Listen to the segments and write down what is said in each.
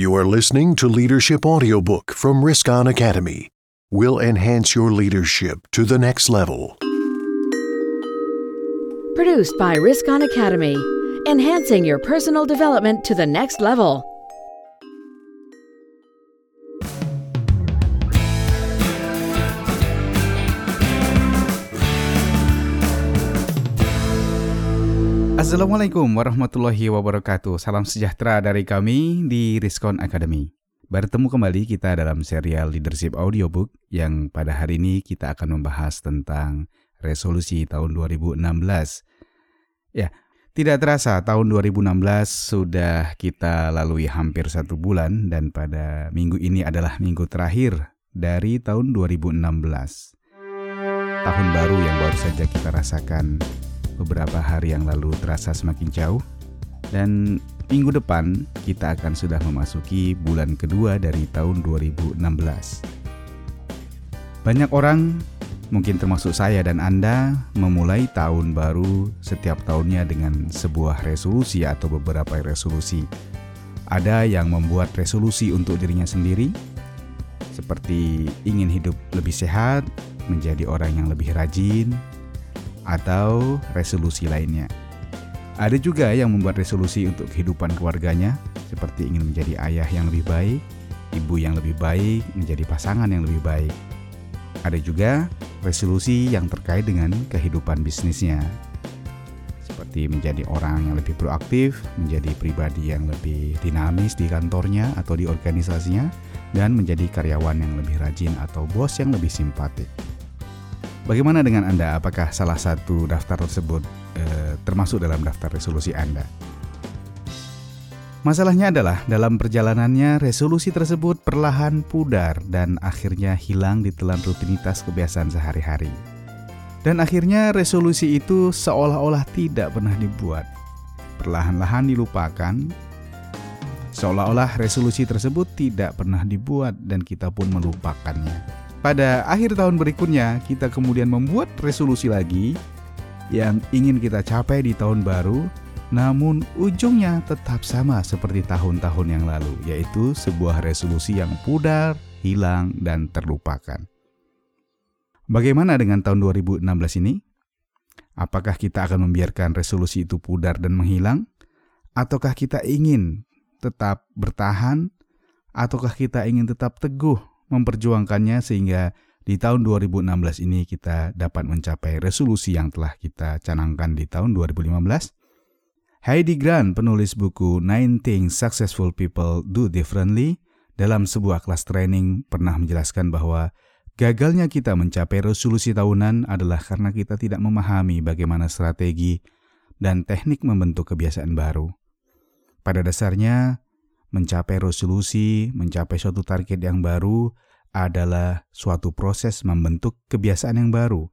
You are listening to Leadership Audiobook from Risk On Academy. Will enhance your leadership to the next level. Produced by Risk On Academy, enhancing your personal development to the next level. Assalamualaikum warahmatullahi wabarakatuh. Salam sejahtera dari kami di Riskon Academy. Bertemu kembali kita dalam serial Leadership Audiobook yang pada hari ini kita akan membahas tentang resolusi tahun 2016. Ya, tidak terasa tahun 2016 sudah kita lalui hampir satu bulan dan pada minggu ini adalah minggu terakhir dari tahun 2016. Tahun baru yang baru saja kita rasakan beberapa hari yang lalu terasa semakin jauh dan minggu depan kita akan sudah memasuki bulan kedua dari tahun 2016. Banyak orang, mungkin termasuk saya dan Anda, memulai tahun baru setiap tahunnya dengan sebuah resolusi atau beberapa resolusi. Ada yang membuat resolusi untuk dirinya sendiri, seperti ingin hidup lebih sehat, menjadi orang yang lebih rajin, atau resolusi lainnya. Ada juga yang membuat resolusi untuk kehidupan keluarganya, seperti ingin menjadi ayah yang lebih baik, ibu yang lebih baik, menjadi pasangan yang lebih baik. Ada juga resolusi yang terkait dengan kehidupan bisnisnya, seperti menjadi orang yang lebih proaktif, menjadi pribadi yang lebih dinamis di kantornya atau di organisasinya, dan menjadi karyawan yang lebih rajin atau bos yang lebih simpatik. Bagaimana dengan Anda? Apakah salah satu daftar tersebut eh, termasuk dalam daftar resolusi Anda? Masalahnya adalah dalam perjalanannya resolusi tersebut perlahan pudar dan akhirnya hilang di telan rutinitas kebiasaan sehari-hari. Dan akhirnya resolusi itu seolah-olah tidak pernah dibuat. Perlahan-lahan dilupakan, seolah-olah resolusi tersebut tidak pernah dibuat dan kita pun melupakannya. Pada akhir tahun berikutnya, kita kemudian membuat resolusi lagi yang ingin kita capai di tahun baru, namun ujungnya tetap sama seperti tahun-tahun yang lalu, yaitu sebuah resolusi yang pudar, hilang, dan terlupakan. Bagaimana dengan tahun 2016 ini? Apakah kita akan membiarkan resolusi itu pudar dan menghilang? Ataukah kita ingin tetap bertahan? Ataukah kita ingin tetap teguh memperjuangkannya sehingga di tahun 2016 ini kita dapat mencapai resolusi yang telah kita canangkan di tahun 2015. Heidi Grant, penulis buku 19 Successful People Do Differently, dalam sebuah kelas training pernah menjelaskan bahwa gagalnya kita mencapai resolusi tahunan adalah karena kita tidak memahami bagaimana strategi dan teknik membentuk kebiasaan baru. Pada dasarnya, mencapai resolusi, mencapai suatu target yang baru adalah suatu proses membentuk kebiasaan yang baru.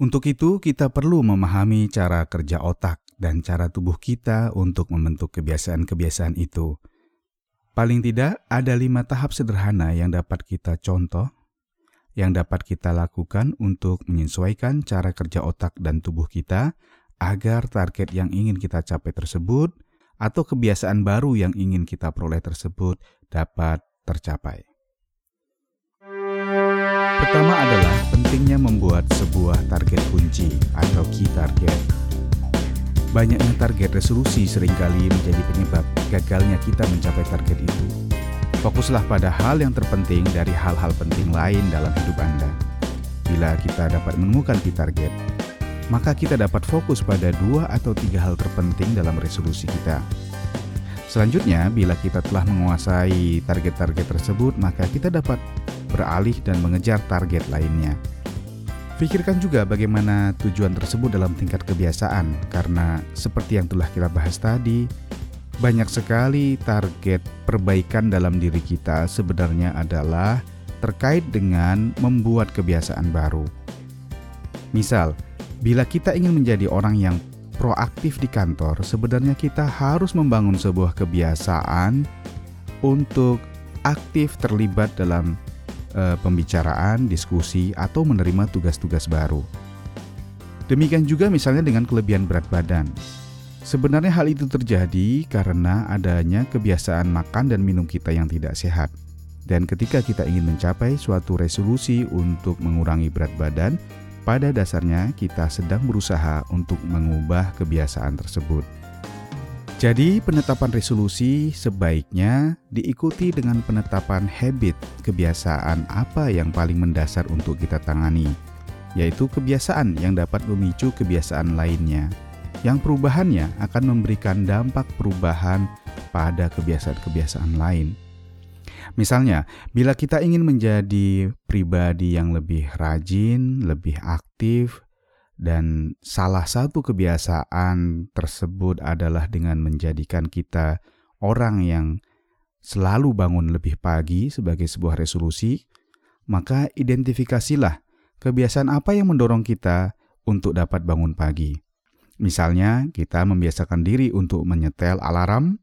Untuk itu, kita perlu memahami cara kerja otak dan cara tubuh kita untuk membentuk kebiasaan-kebiasaan itu. Paling tidak, ada lima tahap sederhana yang dapat kita contoh, yang dapat kita lakukan untuk menyesuaikan cara kerja otak dan tubuh kita agar target yang ingin kita capai tersebut atau kebiasaan baru yang ingin kita peroleh tersebut dapat tercapai. Pertama adalah pentingnya membuat sebuah target kunci atau key target. Banyaknya target resolusi sering kali menjadi penyebab gagalnya kita mencapai target itu. Fokuslah pada hal yang terpenting dari hal-hal penting lain dalam hidup Anda. Bila kita dapat menemukan key target, maka kita dapat fokus pada dua atau tiga hal terpenting dalam resolusi kita. Selanjutnya, bila kita telah menguasai target-target tersebut, maka kita dapat beralih dan mengejar target lainnya. Pikirkan juga bagaimana tujuan tersebut dalam tingkat kebiasaan, karena seperti yang telah kita bahas tadi, banyak sekali target perbaikan dalam diri kita sebenarnya adalah terkait dengan membuat kebiasaan baru. Misal, Bila kita ingin menjadi orang yang proaktif di kantor, sebenarnya kita harus membangun sebuah kebiasaan untuk aktif terlibat dalam e, pembicaraan, diskusi, atau menerima tugas-tugas baru. Demikian juga misalnya dengan kelebihan berat badan. Sebenarnya hal itu terjadi karena adanya kebiasaan makan dan minum kita yang tidak sehat. Dan ketika kita ingin mencapai suatu resolusi untuk mengurangi berat badan, pada dasarnya kita sedang berusaha untuk mengubah kebiasaan tersebut. Jadi, penetapan resolusi sebaiknya diikuti dengan penetapan habit, kebiasaan apa yang paling mendasar untuk kita tangani, yaitu kebiasaan yang dapat memicu kebiasaan lainnya, yang perubahannya akan memberikan dampak perubahan pada kebiasaan-kebiasaan lain. Misalnya, bila kita ingin menjadi pribadi yang lebih rajin, lebih aktif, dan salah satu kebiasaan tersebut adalah dengan menjadikan kita orang yang selalu bangun lebih pagi sebagai sebuah resolusi, maka identifikasilah kebiasaan apa yang mendorong kita untuk dapat bangun pagi. Misalnya, kita membiasakan diri untuk menyetel alarm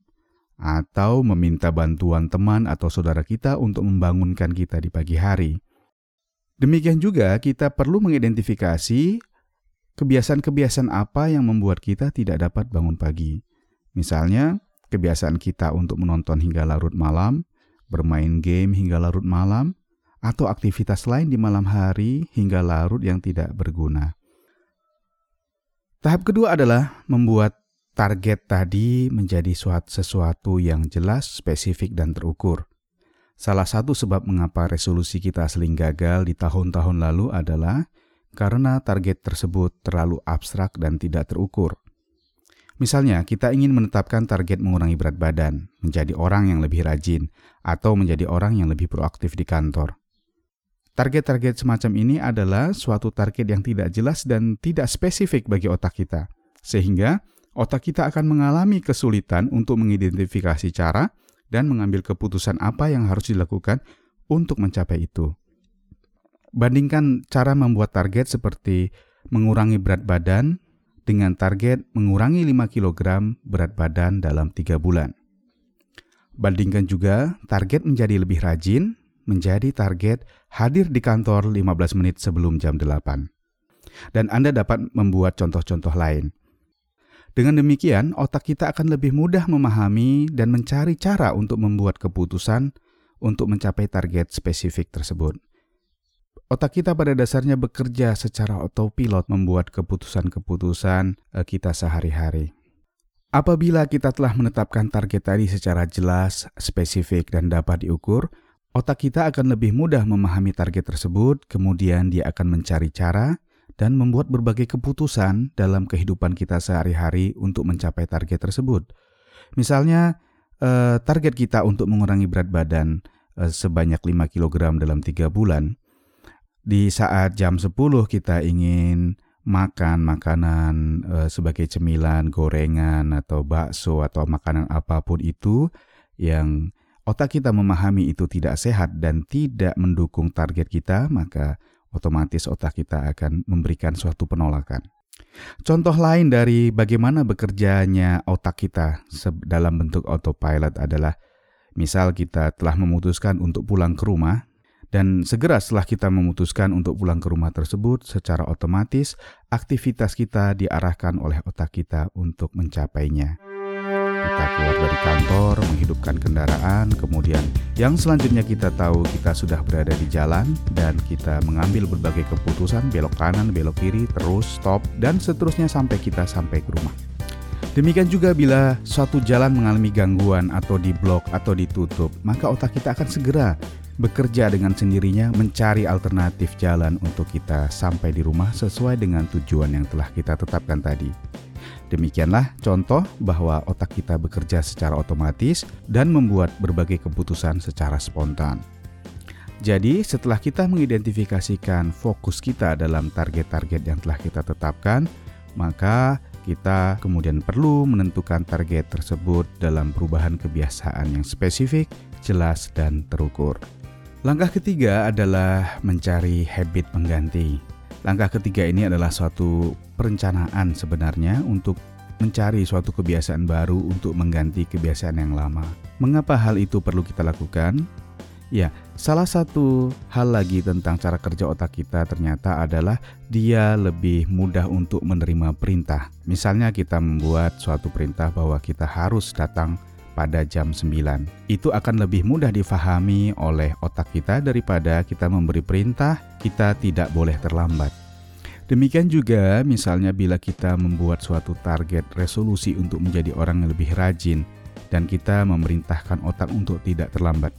atau meminta bantuan teman atau saudara kita untuk membangunkan kita di pagi hari. Demikian juga, kita perlu mengidentifikasi kebiasaan-kebiasaan apa yang membuat kita tidak dapat bangun pagi. Misalnya, kebiasaan kita untuk menonton hingga larut malam, bermain game hingga larut malam, atau aktivitas lain di malam hari hingga larut yang tidak berguna. Tahap kedua adalah membuat target tadi menjadi sesuatu yang jelas, spesifik, dan terukur. Salah satu sebab mengapa resolusi kita sering gagal di tahun-tahun lalu adalah karena target tersebut terlalu abstrak dan tidak terukur. Misalnya, kita ingin menetapkan target mengurangi berat badan, menjadi orang yang lebih rajin, atau menjadi orang yang lebih proaktif di kantor. Target-target semacam ini adalah suatu target yang tidak jelas dan tidak spesifik bagi otak kita, sehingga otak kita akan mengalami kesulitan untuk mengidentifikasi cara dan mengambil keputusan apa yang harus dilakukan untuk mencapai itu. Bandingkan cara membuat target seperti mengurangi berat badan dengan target mengurangi 5 kg berat badan dalam 3 bulan. Bandingkan juga target menjadi lebih rajin menjadi target hadir di kantor 15 menit sebelum jam 8. Dan Anda dapat membuat contoh-contoh lain. Dengan demikian, otak kita akan lebih mudah memahami dan mencari cara untuk membuat keputusan untuk mencapai target spesifik tersebut. Otak kita pada dasarnya bekerja secara autopilot membuat keputusan-keputusan eh, kita sehari-hari. Apabila kita telah menetapkan target tadi secara jelas, spesifik, dan dapat diukur, otak kita akan lebih mudah memahami target tersebut, kemudian dia akan mencari cara dan membuat berbagai keputusan dalam kehidupan kita sehari-hari untuk mencapai target tersebut. Misalnya, eh, target kita untuk mengurangi berat badan eh, sebanyak 5 kg dalam 3 bulan, di saat jam 10 kita ingin makan makanan e, sebagai cemilan, gorengan atau bakso atau makanan apa pun itu yang otak kita memahami itu tidak sehat dan tidak mendukung target kita, maka otomatis otak kita akan memberikan suatu penolakan. Contoh lain dari bagaimana bekerjanya otak kita dalam bentuk autopilot adalah misal kita telah memutuskan untuk pulang ke rumah dan segera setelah kita memutuskan untuk pulang ke rumah tersebut, secara otomatis aktivitas kita diarahkan oleh otak kita untuk mencapainya. Kita keluar dari kantor, menghidupkan kendaraan, kemudian yang selanjutnya kita tahu kita sudah berada di jalan dan kita mengambil berbagai keputusan belok kanan, belok kiri, terus stop dan seterusnya sampai kita sampai ke rumah. Demikian juga bila suatu jalan mengalami gangguan atau diblok atau ditutup, maka otak kita akan segera bekerja dengan sendirinya mencari alternatif jalan untuk kita sampai di rumah sesuai dengan tujuan yang telah kita tetapkan tadi. Demikianlah contoh bahwa otak kita bekerja secara otomatis dan membuat berbagai keputusan secara spontan. Jadi, setelah kita mengidentifikasikan fokus kita dalam target-target yang telah kita tetapkan, maka kita kemudian perlu menentukan target tersebut dalam perubahan kebiasaan yang spesifik, jelas, dan terukur. Langkah ketiga adalah mencari habit pengganti. Langkah ketiga ini adalah suatu perencanaan sebenarnya untuk mencari suatu kebiasaan baru untuk mengganti kebiasaan yang lama. Mengapa hal itu perlu kita lakukan? Ya, salah satu hal lagi tentang cara kerja otak kita ternyata adalah dia lebih mudah untuk menerima perintah. Misalnya kita membuat suatu perintah bahwa kita harus datang pada jam 9. Itu akan lebih mudah difahami oleh otak kita daripada kita memberi perintah kita tidak boleh terlambat. Demikian juga misalnya bila kita membuat suatu target resolusi untuk menjadi orang yang lebih rajin dan kita memerintahkan otak untuk tidak terlambat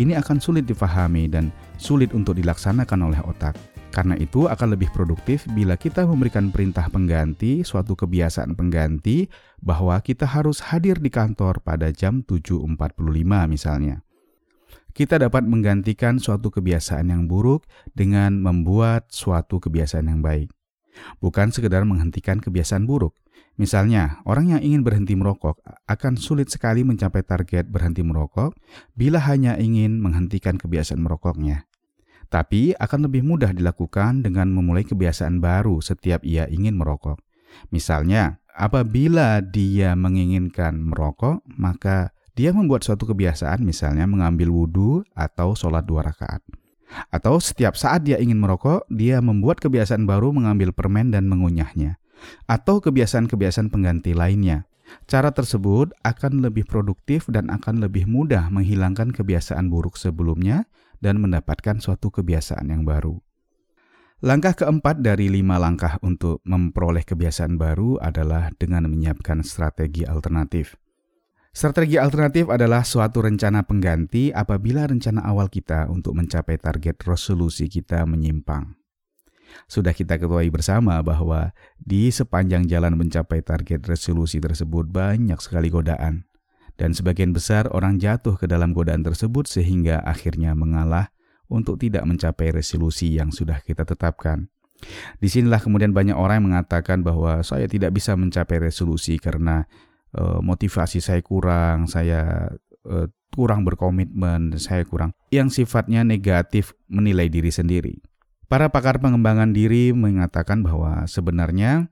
ini akan sulit difahami dan sulit untuk dilaksanakan oleh otak. Karena itu akan lebih produktif bila kita memberikan perintah pengganti, suatu kebiasaan pengganti, bahwa kita harus hadir di kantor pada jam 7.45 misalnya. Kita dapat menggantikan suatu kebiasaan yang buruk dengan membuat suatu kebiasaan yang baik. Bukan sekedar menghentikan kebiasaan buruk, Misalnya, orang yang ingin berhenti merokok akan sulit sekali mencapai target berhenti merokok bila hanya ingin menghentikan kebiasaan merokoknya. Tapi akan lebih mudah dilakukan dengan memulai kebiasaan baru setiap ia ingin merokok. Misalnya, apabila dia menginginkan merokok, maka dia membuat suatu kebiasaan misalnya mengambil wudhu atau sholat dua rakaat. Atau setiap saat dia ingin merokok, dia membuat kebiasaan baru mengambil permen dan mengunyahnya atau kebiasaan-kebiasaan pengganti lainnya. Cara tersebut akan lebih produktif dan akan lebih mudah menghilangkan kebiasaan buruk sebelumnya dan mendapatkan suatu kebiasaan yang baru. Langkah keempat dari lima langkah untuk memperoleh kebiasaan baru adalah dengan menyiapkan strategi alternatif. Strategi alternatif adalah suatu rencana pengganti apabila rencana awal kita untuk mencapai target resolusi kita menyimpang. Sudah kita ketahui bersama bahwa di sepanjang jalan mencapai target resolusi tersebut banyak sekali godaan. Dan sebagian besar orang jatuh ke dalam godaan tersebut sehingga akhirnya mengalah untuk tidak mencapai resolusi yang sudah kita tetapkan. Di sinilah kemudian banyak orang yang mengatakan bahwa saya tidak bisa mencapai resolusi karena uh, motivasi saya kurang, saya uh, kurang berkomitmen, saya kurang yang sifatnya negatif menilai diri sendiri. Para pakar pengembangan diri mengatakan bahwa sebenarnya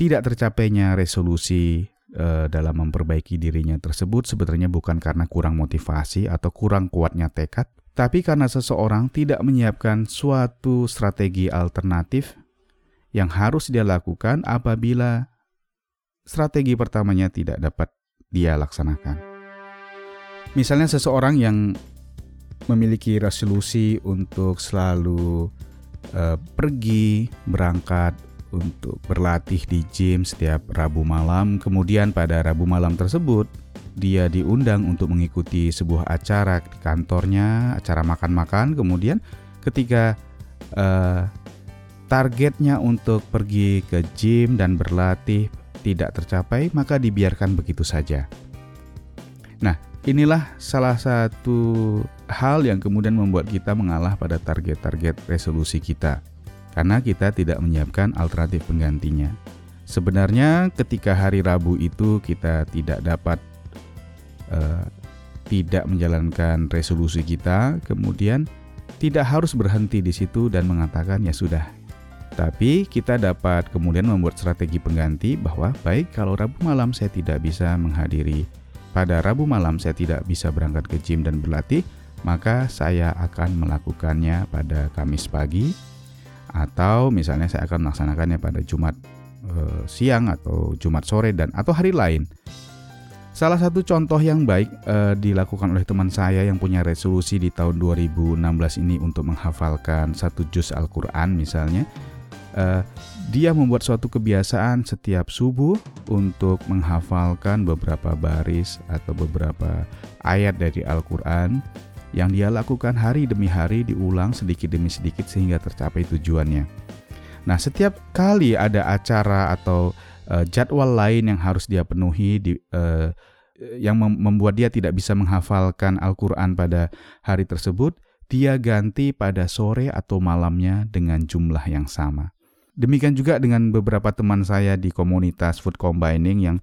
tidak tercapainya resolusi e, dalam memperbaiki dirinya tersebut sebenarnya bukan karena kurang motivasi atau kurang kuatnya tekad, tapi karena seseorang tidak menyiapkan suatu strategi alternatif yang harus dia lakukan apabila strategi pertamanya tidak dapat dia laksanakan. Misalnya seseorang yang memiliki resolusi untuk selalu uh, pergi berangkat untuk berlatih di gym setiap Rabu malam. Kemudian pada Rabu malam tersebut dia diundang untuk mengikuti sebuah acara di kantornya, acara makan-makan. Kemudian ketika uh, targetnya untuk pergi ke gym dan berlatih tidak tercapai, maka dibiarkan begitu saja. Nah, inilah salah satu hal yang kemudian membuat kita mengalah pada target-target resolusi kita, karena kita tidak menyiapkan alternatif penggantinya. Sebenarnya, ketika hari Rabu itu kita tidak dapat uh, tidak menjalankan resolusi kita, kemudian tidak harus berhenti di situ dan mengatakan ya sudah. Tapi kita dapat kemudian membuat strategi pengganti bahwa baik kalau Rabu malam saya tidak bisa menghadiri pada Rabu malam saya tidak bisa berangkat ke gym dan berlatih, maka saya akan melakukannya pada Kamis pagi atau misalnya saya akan melaksanakannya pada Jumat e, siang atau Jumat sore dan atau hari lain. Salah satu contoh yang baik e, dilakukan oleh teman saya yang punya resolusi di tahun 2016 ini untuk menghafalkan satu juz Al-Quran misalnya. E, dia membuat suatu kebiasaan setiap subuh untuk menghafalkan beberapa baris atau beberapa ayat dari Al-Quran yang dia lakukan hari demi hari diulang sedikit demi sedikit sehingga tercapai tujuannya. Nah, setiap kali ada acara atau uh, jadwal lain yang harus dia penuhi di uh, yang mem membuat dia tidak bisa menghafalkan Al-Qur'an pada hari tersebut, dia ganti pada sore atau malamnya dengan jumlah yang sama. Demikian juga dengan beberapa teman saya di komunitas food combining yang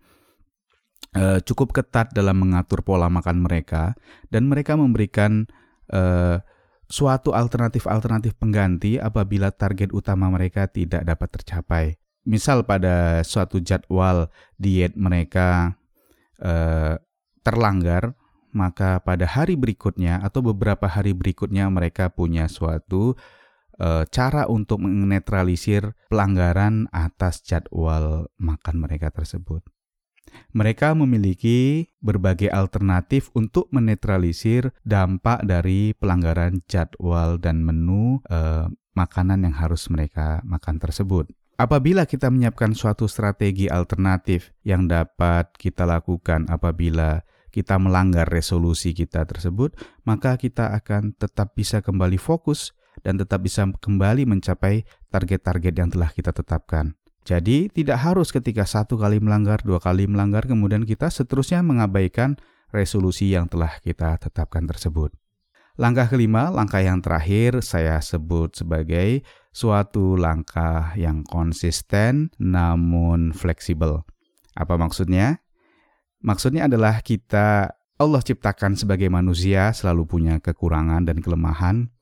uh, cukup ketat dalam mengatur pola makan mereka dan mereka memberikan uh, suatu alternatif-alternatif pengganti apabila target utama mereka tidak dapat tercapai. Misal pada suatu jadwal diet mereka uh, terlanggar, maka pada hari berikutnya atau beberapa hari berikutnya mereka punya suatu uh, cara untuk menetralisir pelanggaran atas jadwal makan mereka tersebut. Mereka memiliki berbagai alternatif untuk menetralisir dampak dari pelanggaran jadwal dan menu uh, makanan yang harus mereka makan tersebut. Apabila kita menyiapkan suatu strategi alternatif yang dapat kita lakukan apabila kita melanggar resolusi kita tersebut, maka kita akan tetap bisa kembali fokus dan tetap bisa kembali mencapai target-target yang telah kita tetapkan. Jadi, tidak harus ketika satu kali melanggar, dua kali melanggar, kemudian kita seterusnya mengabaikan resolusi yang telah kita tetapkan tersebut. Langkah kelima, langkah yang terakhir saya sebut sebagai suatu langkah yang konsisten namun fleksibel. Apa maksudnya? Maksudnya adalah kita Allah ciptakan sebagai manusia selalu punya kekurangan dan kelemahan.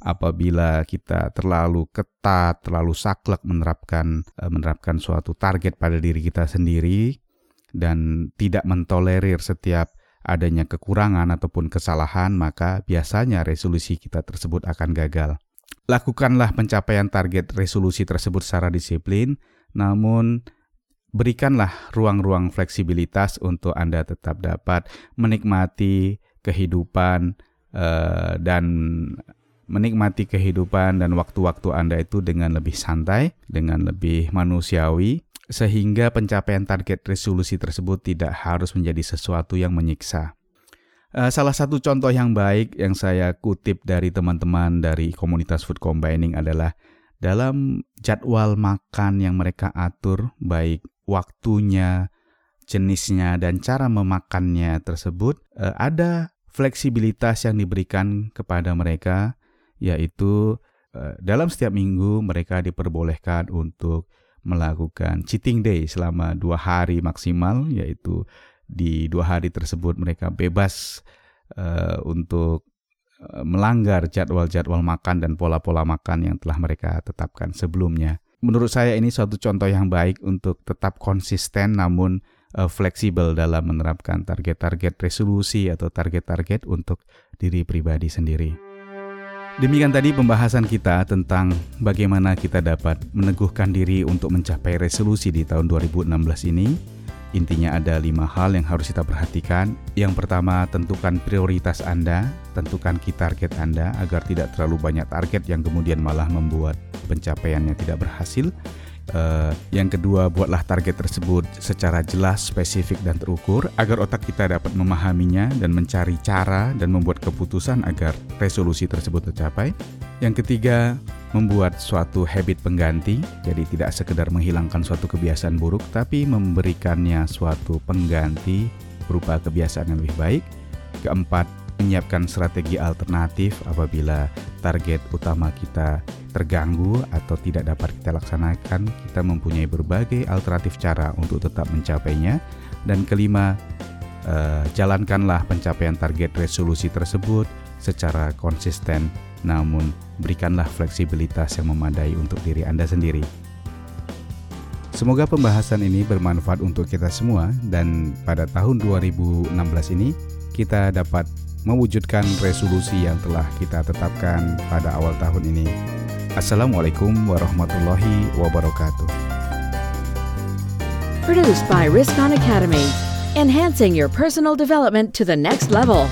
Apabila kita terlalu ketat, terlalu saklek menerapkan eh, menerapkan suatu target pada diri kita sendiri dan tidak mentolerir setiap adanya kekurangan ataupun kesalahan, maka biasanya resolusi kita tersebut akan gagal. Lakukanlah pencapaian target resolusi tersebut secara disiplin, namun berikanlah ruang-ruang fleksibilitas untuk Anda tetap dapat menikmati kehidupan uh, dan menikmati kehidupan dan waktu-waktu Anda itu dengan lebih santai, dengan lebih manusiawi, sehingga pencapaian target resolusi tersebut tidak harus menjadi sesuatu yang menyiksa. Uh, salah satu contoh yang baik yang saya kutip dari teman-teman dari komunitas food combining adalah dalam jadwal makan yang mereka atur, baik waktunya, jenisnya, dan cara memakannya tersebut, uh, ada fleksibilitas yang diberikan kepada mereka, yaitu uh, dalam setiap minggu mereka diperbolehkan untuk melakukan cheating day selama dua hari maksimal, yaitu di dua hari tersebut mereka bebas uh, untuk melanggar jadwal-jadwal makan dan pola-pola makan yang telah mereka tetapkan sebelumnya. Menurut saya ini suatu contoh yang baik untuk tetap konsisten namun uh, fleksibel dalam menerapkan target-target resolusi atau target-target untuk diri pribadi sendiri. Demikian tadi pembahasan kita tentang bagaimana kita dapat meneguhkan diri untuk mencapai resolusi di tahun 2016 ini. Intinya ada lima hal yang harus kita perhatikan. Yang pertama, tentukan prioritas Anda, tentukan key target Anda agar tidak terlalu banyak target yang kemudian malah membuat pencapaiannya tidak berhasil. Uh, yang kedua, buatlah target tersebut secara jelas, spesifik, dan terukur agar otak kita dapat memahaminya dan mencari cara dan membuat keputusan agar resolusi tersebut tercapai. Yang ketiga, membuat suatu habit pengganti, jadi tidak sekedar menghilangkan suatu kebiasaan buruk, tapi memberikannya suatu pengganti berupa kebiasaan yang lebih baik. Keempat, menyiapkan strategi alternatif apabila target utama kita terganggu atau tidak dapat kita laksanakan, kita mempunyai berbagai alternatif cara untuk tetap mencapainya. Dan kelima, eh, jalankanlah pencapaian target resolusi tersebut secara konsisten, namun berikanlah fleksibilitas yang memadai untuk diri Anda sendiri. Semoga pembahasan ini bermanfaat untuk kita semua dan pada tahun 2016 ini kita dapat mewujudkan resolusi yang telah kita tetapkan pada awal tahun ini. Assalamualaikum warahmatullahi wabarakatuh. Produced by Riskon Academy, enhancing your personal development to the next level.